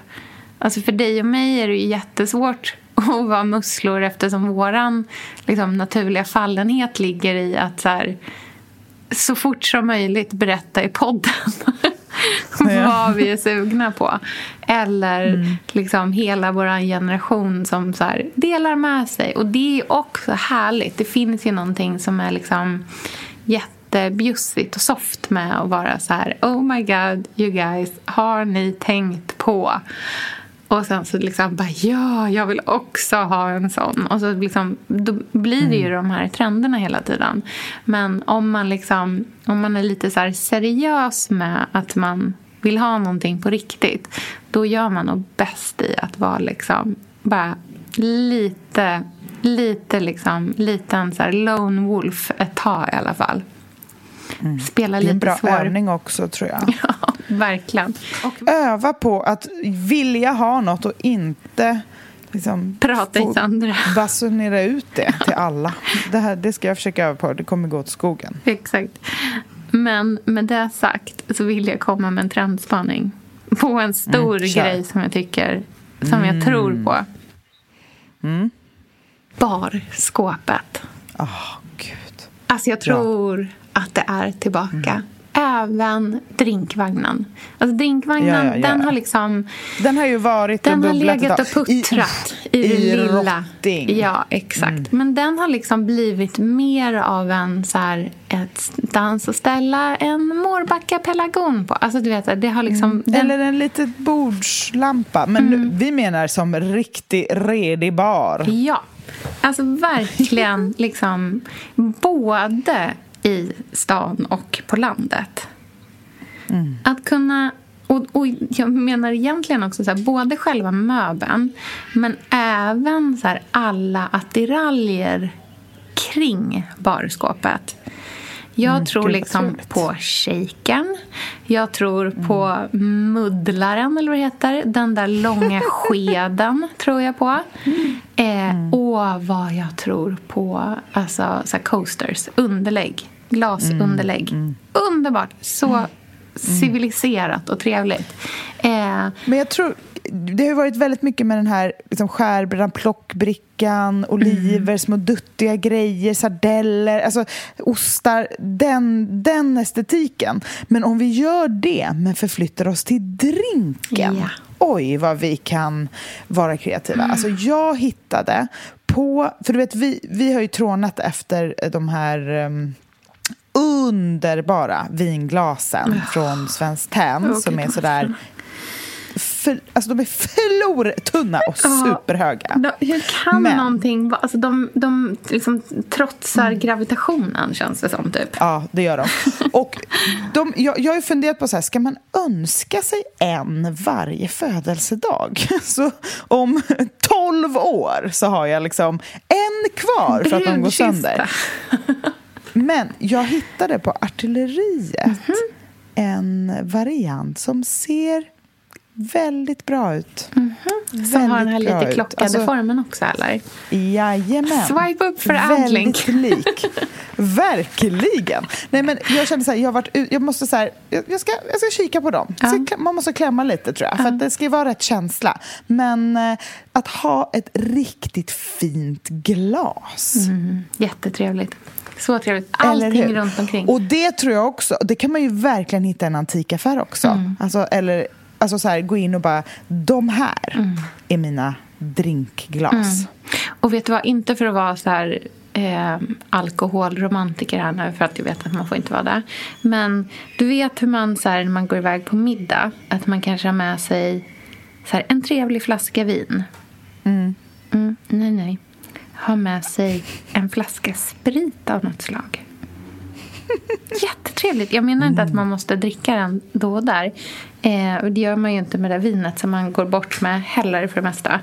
Alltså för dig och mig är det ju jättesvårt [laughs] att vara musslor eftersom våran liksom, naturliga fallenhet ligger i att så, här, så fort som möjligt berätta i podden [laughs] vad vi är sugna på. Eller mm. liksom hela vår generation som så här, delar med sig. Och det är också härligt. Det finns ju någonting som är liksom jättebjussigt och soft med att vara så här Oh my god, you guys, har ni tänkt på? Och sen så liksom bara ja, jag vill också ha en sån. Och så liksom, då blir det ju mm. de här trenderna hela tiden. Men om man liksom, om man är lite så seriös med att man vill ha någonting på riktigt. Då gör man nog bäst i att vara liksom bara lite, lite liksom, liten så här lone wolf ett tag i alla fall. Mm. Spela lite Det är en bra svår. övning också tror jag. [laughs] Ja, verkligen. Och öva på att vilja ha något och inte liksom prata i sönder. [laughs] Basunera ut det till alla. Det, här, det ska jag försöka öva på. Det kommer gå åt skogen. Exakt. Men med det sagt så vill jag komma med en trendspaning. På en stor mm, grej som jag tycker, som mm. jag tror på. Mm. Barskåpet. Oh, Gud. Alltså jag tror ja. Att det är tillbaka. Mm även drinkvagnen. Alltså drinkvagnen, ja, ja, ja. den har liksom... Den har ju varit Den har legat och puttrat i, i, i det lilla. Rotting. Ja, exakt. Mm. Men den har liksom blivit mer av en så här, ett dans och ställa en Mårbacka pelargon på. Alltså du vet, det har liksom... Mm. Den... Eller en liten bordslampa. Men mm. vi menar som riktig redig bar. Ja. Alltså verkligen [laughs] liksom både i stan och på landet. Mm. Att kunna... Och, och, jag menar egentligen också så här, både själva möbeln men även så här, alla attiraljer kring barskåpet. Jag mm, tror liksom på shaken. Jag tror mm. på muddlaren, eller vad det heter. Den där långa [laughs] skeden tror jag på. Eh, mm. Och vad jag tror på alltså, så coasters, underlägg. Glasunderlägg. Mm. Underbart! Så mm. civiliserat och trevligt. Eh, Men jag tror det har varit väldigt mycket med den här liksom skärbrädan, plockbrickan, oliver, mm. små duttiga grejer, sardeller, alltså ostar. Den, den estetiken. Men om vi gör det, men förflyttar oss till drinken. Ja. Oj, vad vi kan vara kreativa. Mm. Alltså, jag hittade på... För du vet, vi, vi har ju trånat efter de här... Um, underbara vinglasen från Svenskt Tenn som är sådär för, alltså de är flortunna och superhöga. Ja, hur kan Men, någonting alltså de, de liksom trotsar mm. gravitationen känns det som typ. Ja, det gör de. Och de, jag, jag har ju funderat på så här, ska man önska sig en varje födelsedag? [laughs] Så om tolv år så har jag liksom en kvar för att de går sönder. Men jag hittade på artilleriet mm -hmm. en variant som ser väldigt bra ut. Mm -hmm. Som har den här lite klockade alltså, formen också, eller? Jajamän. Swipe upp för Väldigt lik. [laughs] Verkligen. Nej, men jag kände så här, jag, varit, jag måste så här, jag, ska, jag ska kika på dem. Ja. man måste klämma lite, tror jag. Ja. För det ska ju vara rätt känsla. Men eh, att ha ett riktigt fint glas. Mm, jättetrevligt. Så trevligt. Allting runt omkring. Och det tror jag också. Det kan man ju verkligen hitta i en antikaffär också. Mm. Alltså, eller alltså så här, gå in och bara, de här mm. är mina drinkglas. Mm. Och vet du vad, inte för att vara så här eh, alkoholromantiker här nu för att jag vet att man får inte vara det. Men du vet hur man så här, när man går iväg på middag att man kanske har med sig så här, en trevlig flaska vin. Mm. Mm, nej, nej ha med sig en flaska sprit av något slag. [laughs] Jättetrevligt. Jag menar inte mm. att man måste dricka den då och där. Eh, det gör man ju inte med det vinet som man går bort med heller för det mesta.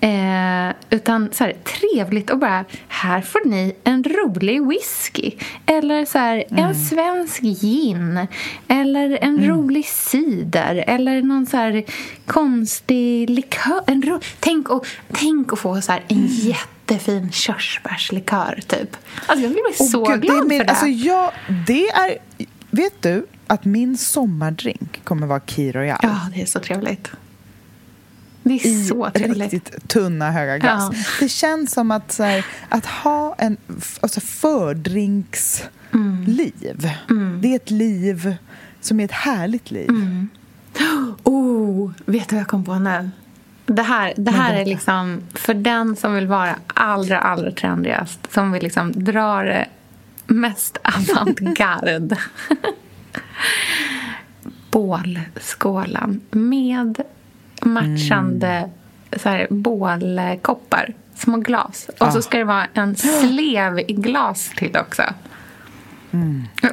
Eh, utan så här, trevligt och bara, här får ni en rolig whisky. Eller så här, mm. en svensk gin. Eller en mm. rolig cider. Eller någon så här konstig likör. En ro- tänk, och, tänk att få så här en jätte jättefin körsbärslikör, typ. Alltså, jag blir oh, så Gud, glad det är, för det. Alltså, jag, det är... Vet du att min sommardrink kommer vara Key Royal? Ja, det är så trevligt. Det är i så trevligt. riktigt tunna, höga glas. Ja. Det känns som att, här, att ha en alltså fördrinksliv. Mm. Det är ett liv som är ett härligt liv. Oh, vet du vad jag kom på nu? Det här, det här är liksom för den som vill vara allra, allra trendigast. Som vill liksom dra det mest [laughs] avantgarde. Bålskålen med matchande så här, bålkoppar. Små glas. Och så ska det vara en slev i glas till också.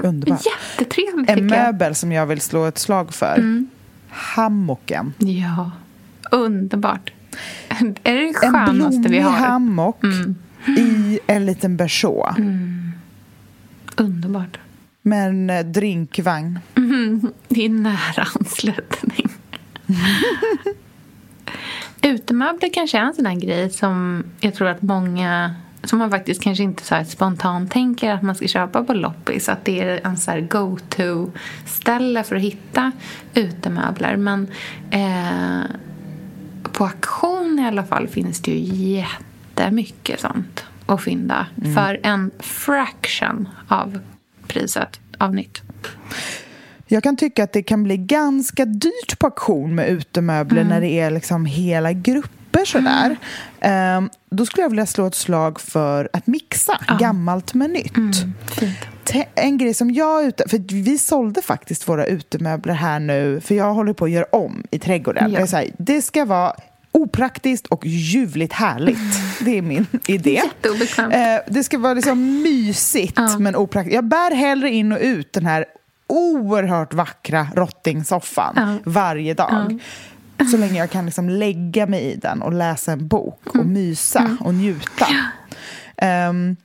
Underbart. Jättetrevligt En möbel som jag vill slå ett slag för. Hammocken. Ja, underbart. Är det det En skönaste vi blommig har? hammock i en liten berså. Underbart. Med en eh, drinkvagn. [laughs] Det är nära anslutning. [laughs] Utemöbler kanske är en sån här grej som jag tror att många som man faktiskt kanske inte så spontant tänker att man ska köpa på loppis. Att det är en så här go-to-ställe för att hitta utemöbler. Men eh, på auktion i alla fall finns det ju jättemycket sånt att fynda. För en fraction av priset av nytt. Jag kan tycka att det kan bli ganska dyrt på auktion med utemöbler när det är liksom hela grupper sådär. Ehm, då skulle jag vilja slå ett slag för att mixa gammalt med nytt. Te- En grej som jag ute... För vi sålde faktiskt våra utemöbler här nu, för jag håller på att göra om i trädgården. Ja. Jag det ska vara opraktiskt och ljuvligt härligt. Det är min idé. Eh, det ska vara liksom mysigt Ja. men opraktiskt. Jag bär hellre in och ut den här oerhört vackra rottingsoffan Ja. varje dag. Så länge jag kan liksom lägga mig i den och läsa en bok och Mm. mysa och njuta. Ehm,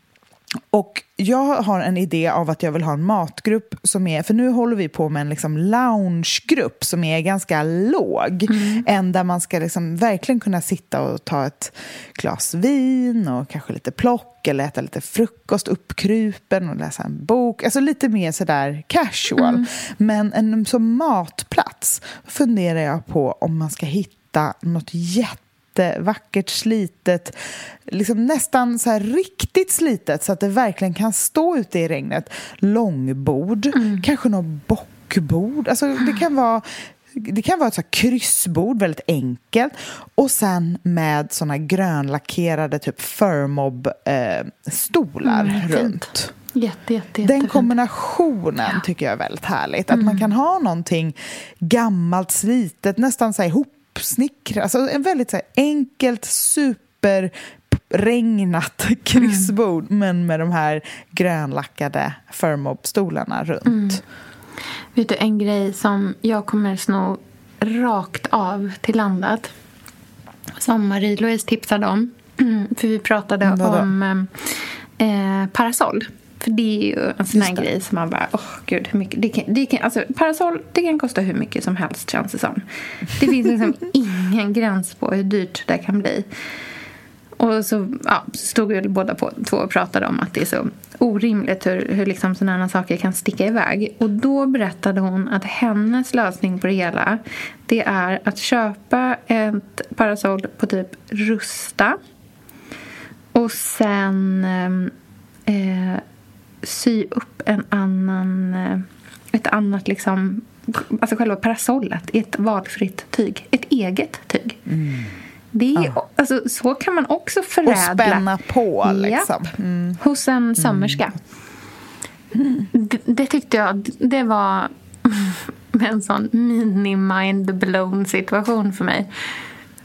och jag har en idé av att jag vill ha en matgrupp som är, för nu håller vi på med en liksom loungegrupp som är ganska låg. En där man ska liksom verkligen kunna sitta och ta ett glas vin och kanske lite plock eller äta lite frukost uppkrupen och läsa en bok. Alltså lite mer sådär casual. Men en som matplats funderar jag på om man ska hitta något jätte jättevackert slitet, liksom nästan så här riktigt slitet så att det verkligen kan stå ute i regnet. Långbord, kanske något bockbord. Alltså det kan vara det kan vara ett så kryssbord, väldigt enkelt. Och sen med såna grönlackerade typ Furmob-stolar Mm, fint. runt. Jätte, jätte, Den kombinationen tycker jag är väldigt härligt. Att Mm. man kan ha någonting gammalt, slitet, nästan så här ihopsnickrat. Alltså en väldigt så här enkelt, superregnat [laughs] kryssbord men med de här grönlackade Furmob-stolarna runt. Mm. Vet du, en grej som jag kommer sno rakt av till landet som Marie-Louise tipsade om. [clears throat] För vi pratade Vadå? om eh, parasoll. För det är ju en sån här grej som man bara, åh gud, hur mycket. Det kan, det kan, alltså, parasoll det kan kosta hur mycket som helst känns det som. Det finns liksom [laughs] ingen gräns på hur dyrt det kan bli. Och så ja, så stod vi båda på, två och pratade om att det är så orimligt hur, hur liksom sådana saker kan sticka iväg. Och då berättade hon att hennes lösning på det hela det är att köpa ett parasoll på typ Rusta och sen eh, sy upp en annan, eh, ett annat liksom, alltså själva parasollet i ett valfritt tyg, ett eget tyg. Det är, alltså, så kan man också Och förädla. spänna på liksom. Mm. Hos en sömmerska. Det, det tyckte jag det var [laughs] en sån mini-mind-blown situation för mig.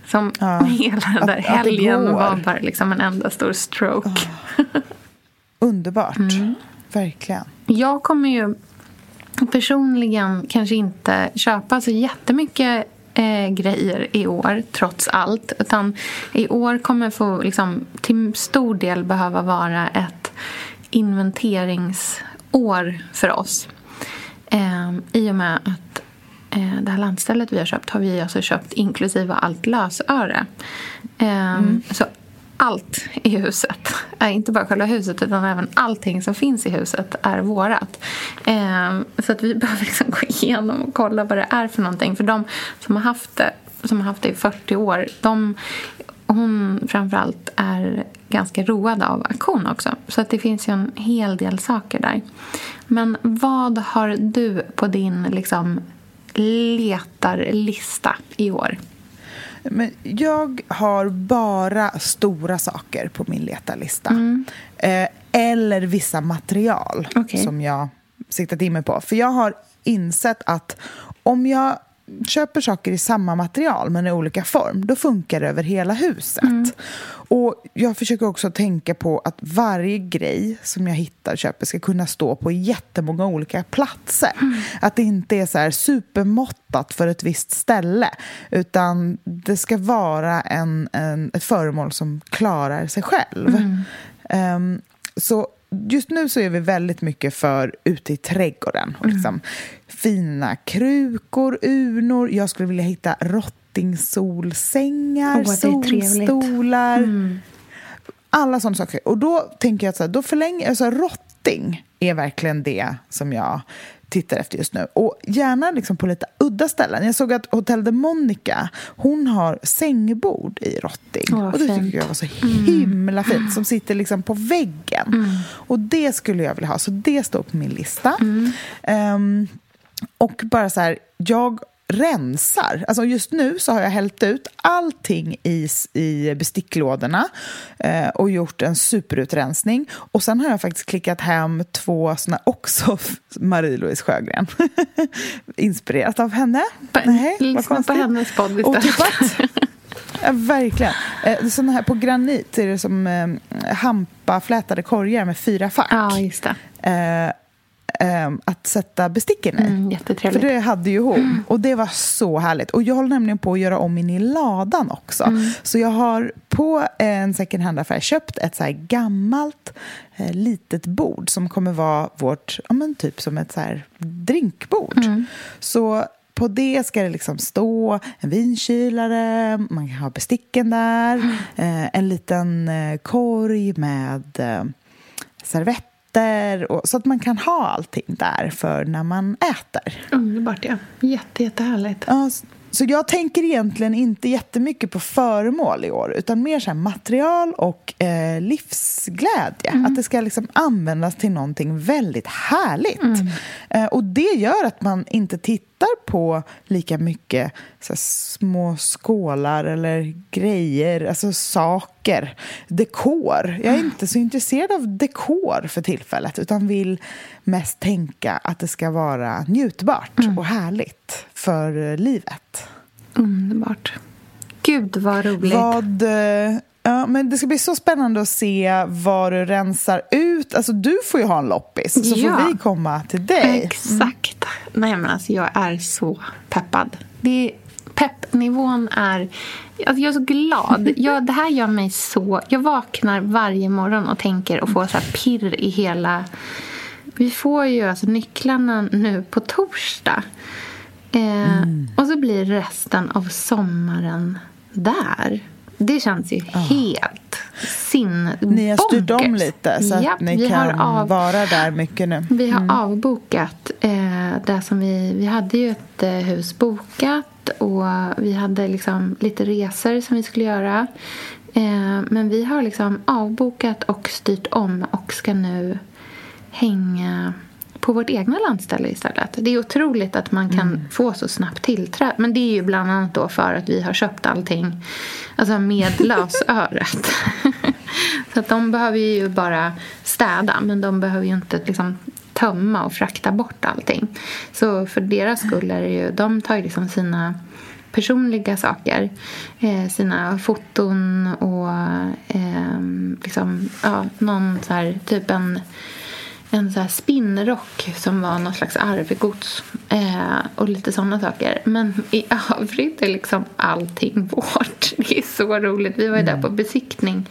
Som Ja. [laughs] hela den där Att- att helgen går. var bara liksom en enda stor stroke. Underbart. Mm. Verkligen. Jag kommer ju personligen kanske inte köpa så jättemycket eh, grejer i år, trots allt. Utan i år kommer få liksom, till stor del behöva vara ett inventeringsår för oss. Eh, I och med att eh, det här landstället vi har köpt har vi alltså köpt inklusive allt lösöre. Eh, Så allt i huset, eh, inte bara själva huset utan även allting som finns i huset är vårat. Ehm, så att vi [laughs] behöver liksom gå igenom och kolla vad det är för någonting. För de som har haft det som har haft det i 40 år, de, hon framförallt är ganska road av auktion också. Så att det finns ju en hel del saker där. Men vad har du på din liksom, letarlista i år? Men jag har bara stora saker på min letarlista. Mm. Eh, eller vissa material okay. som jag siktat in mig på. För jag har insett att om jag köper saker i samma material men i olika form, då funkar det över hela huset. Mm. Och Jag försöker också tänka på att varje grej som jag hittar och köper ska kunna stå på jättemånga olika platser. Mm. Att det inte är så här supermåttat för ett visst ställe utan det ska vara en, en ett föremål som klarar sig själv. Mm. Um, så just nu så är vi väldigt mycket för ute i trädgården. Och liksom mm. Fina krukor, urnor. Jag skulle vilja hitta rottingsolsängar, oh, solstolar. Mm. Alla sådana saker. Och då tänker jag att så här, då förlänger, alltså, rotting är verkligen det som jag tittar efter just nu. Och gärna liksom på lite udda ställen. Jag såg att Hotel de Monica hon har sängbord i rotting. Oh, och det fint. tycker jag var så himla mm. fint. Som sitter liksom på väggen. Mm. Och det skulle jag vilja ha. Så det står på min lista. Mm. Um, och bara så här, jag rensar. Alltså just nu så har jag hällt ut allting i, i besticklådorna eh, och gjort en superutrensning. Och sen har jag faktiskt klickat hem två såna också [laughs] Marie-Louise Sjögren. [laughs] Inspirerat av henne. Nej, Lyssna på hennes podd istället. [laughs] Ja, verkligen. Eh, såna här på granit är det som eh, hampaflätade korgar med fyra fack. Ja, just det. Eh, um, att sätta besticken i. Mm, För det hade ju hon. Mm. Och det var så härligt. Och jag håller nämligen på att göra om min i ladan också. Mm. Så jag har på en second hand-affär köpt ett så här gammalt eh, litet bord som kommer vara vårt, ja men typ som ett så här drinkbord. Mm. Så på det ska det liksom stå en vinkylare, man kan ha besticken där, mm. eh, en liten eh, korg med eh, rätter och, så att man kan ha allting där för när man äter. Underbart, ja. Jätte, jättehärligt. Ja, så jag tänker egentligen inte jättemycket på föremål i år utan mer så material och eh, livsglädje. Mm. Att det ska liksom användas till någonting väldigt härligt. Mm. Eh, och det gör att man inte tittar på lika mycket så små skålar eller grejer, alltså saker, dekor. Jag är inte så intresserad av dekor för tillfället utan vill mest tänka att det ska vara njutbart mm. och härligt för livet. Underbart. Gud, vad roligt. Vad, eh, ja, men det ska bli så spännande att se vad du rensar ut. Alltså, du får ju ha en loppis, så ja. får vi komma till dig. Exakt. Nej, men alltså, jag är så peppad. Det peppnivån är... Alltså jag är så glad. [laughs] Jag, det här gör mig så... Jag vaknar varje morgon och tänker och får så pirr i hela... Vi får ju alltså nycklarna nu på torsdag. Eh, mm. Och så blir resten av sommaren där. Det känns ju oh. helt sinnbonkers. Ni har styrt om lite så att ni kan av, vara där mycket nu. Vi har mm. avbokat eh, det som vi... Vi hade ju ett eh, hus bokat och vi hade liksom lite resor som vi skulle göra. Eh, men vi har liksom avbokat och styrt om och ska nu hänga på vårt egna landställe istället. Det är otroligt att man kan mm. få så snabbt tillträde. Men det är ju bland annat då för att vi har köpt allting alltså med [laughs] lösöret. [laughs] så att de behöver ju bara städa men de behöver ju inte liksom tömma och frakta bort allting. Så för deras skull är det ju, de tar ju liksom sina personliga saker. Eh, sina foton och eh, liksom, ja, någon så här, typ en en så här spinnrock som var någon slags arvegods eh, och lite sådana saker. Men i övrigt är liksom allting [laughs] vårt. Det är så roligt. Vi var ju där mm. på besiktning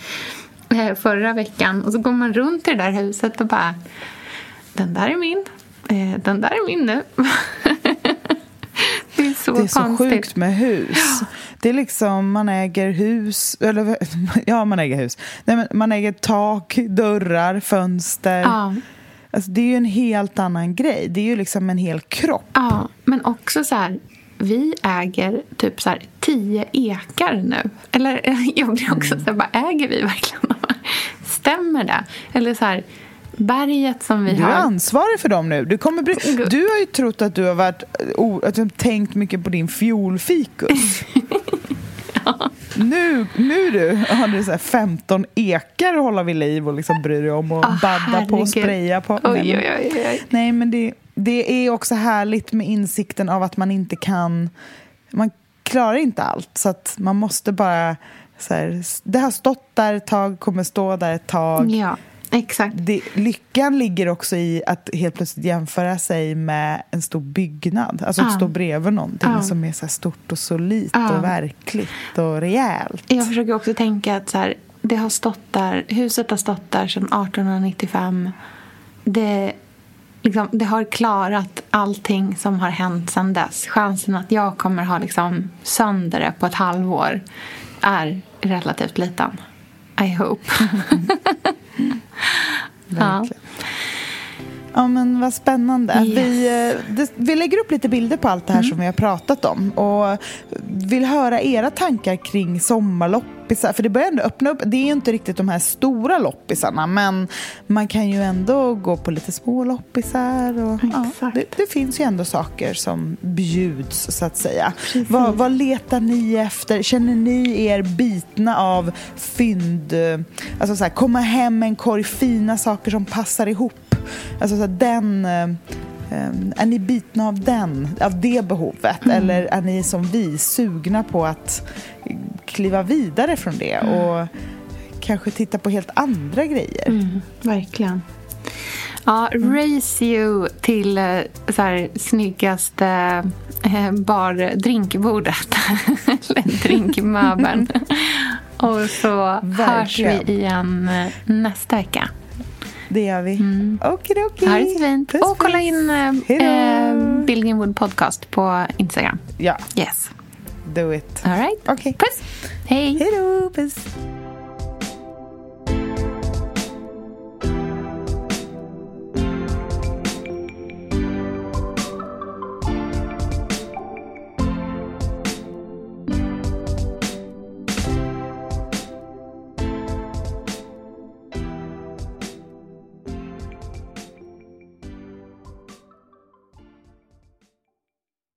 eh, förra veckan och så går man runt i det där huset och bara den där är min. Eh, den där är min nu. [laughs] det är så Det är så konstigt. sjukt med hus. Ja. Det är liksom, man äger hus, eller [laughs] ja man äger hus. Nej, man äger tak, dörrar, fönster. Ja. Alltså, det är ju en helt annan grej. Det är ju liksom en hel kropp. Ja, men också så här, vi äger typ så här tio ekar nu. Eller [laughs] jag blir också Mm. så här, bara, äger vi verkligen? [laughs] Stämmer det? Eller så här, berget som vi Du är har. ansvarig för dem nu. Du, kommer bli, du har ju trott att du har varit, o- att du har tänkt mycket på din fiolfikus. [laughs] Nu, nu du har du så här 15 ekar att hålla vid liv och liksom bry dig om och Ah, badda på och herregud. spraya på. Oj, Nej, men- oj, oj, oj. Nej, men det, det är också härligt med insikten av att man inte kan... Man klarar inte allt, så att man måste bara... Så här, det har stått där ett tag, kommer stå där ett tag. Ja, exakt. Det, lyckan ligger också i att helt plötsligt jämföra sig med en stor byggnad. Alltså att Ja. stå bredvid någonting Ja. som är så stort och solitt Ja. och verkligt och rejält. Jag försöker också tänka att så här, det har stått där, huset har stått där sedan 1895. Det, liksom, det har klarat allting som har hänt sedan dess. Chansen att jag kommer ha liksom sönder det på ett halvår är relativt liten. I hope. [laughs] ja. Ja, men vad spännande. Yes. Vi, eh, det, vi lägger upp lite bilder på allt det här Mm. som vi har pratat om och vill höra era tankar kring sommarloppisar. För det börjar ändå öppna upp. Det är ju inte riktigt de här stora loppisarna men man kan ju ändå gå på lite små loppisar. Och, ja, det, det finns ju ändå saker som bjuds så att säga. Vad, vad letar ni efter? Känner ni er bitna av fynd? eh, Alltså så här, komma hem med en korg fina saker som passar ihop. Alltså så här, den... eh, Är ni bitna av den, av det behovet? Eller är ni som vi sugna på att kliva vidare från det och kanske titta på helt andra grejer? Mm, verkligen. Ja, race you till eh, så här, snyggaste eh, bar drinkbordet. [laughs] Eller drinkmöbeln. [laughs] Och så hörs Verkligen. vi igen eh, nästa vecka. Det gör vi. Mm. Okidoki. Ha det så fint. Puss, Och kolla in eh, eh, Building Wood Podcast på Instagram. Ja, Yes. do it. All right. Okej. Puss. Hej. Hej då, puss.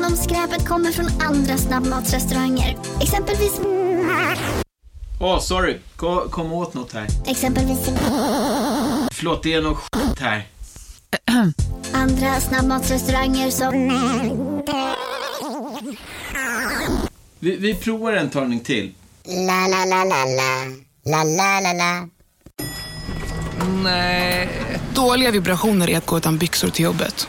Även om skräpet kommer från andra snabbmatsrestauranger. Exempelvis... Åh, sorry. Kom, kom åt något här. Exempelvis... Förlåt, det är något skit här. Andra snabbmatsrestauranger som... Vi, vi provar en talning till. La, la, la, la, la. La, la, la, la. Nej. Dåliga vibrationer är att gå utan byxor till jobbet.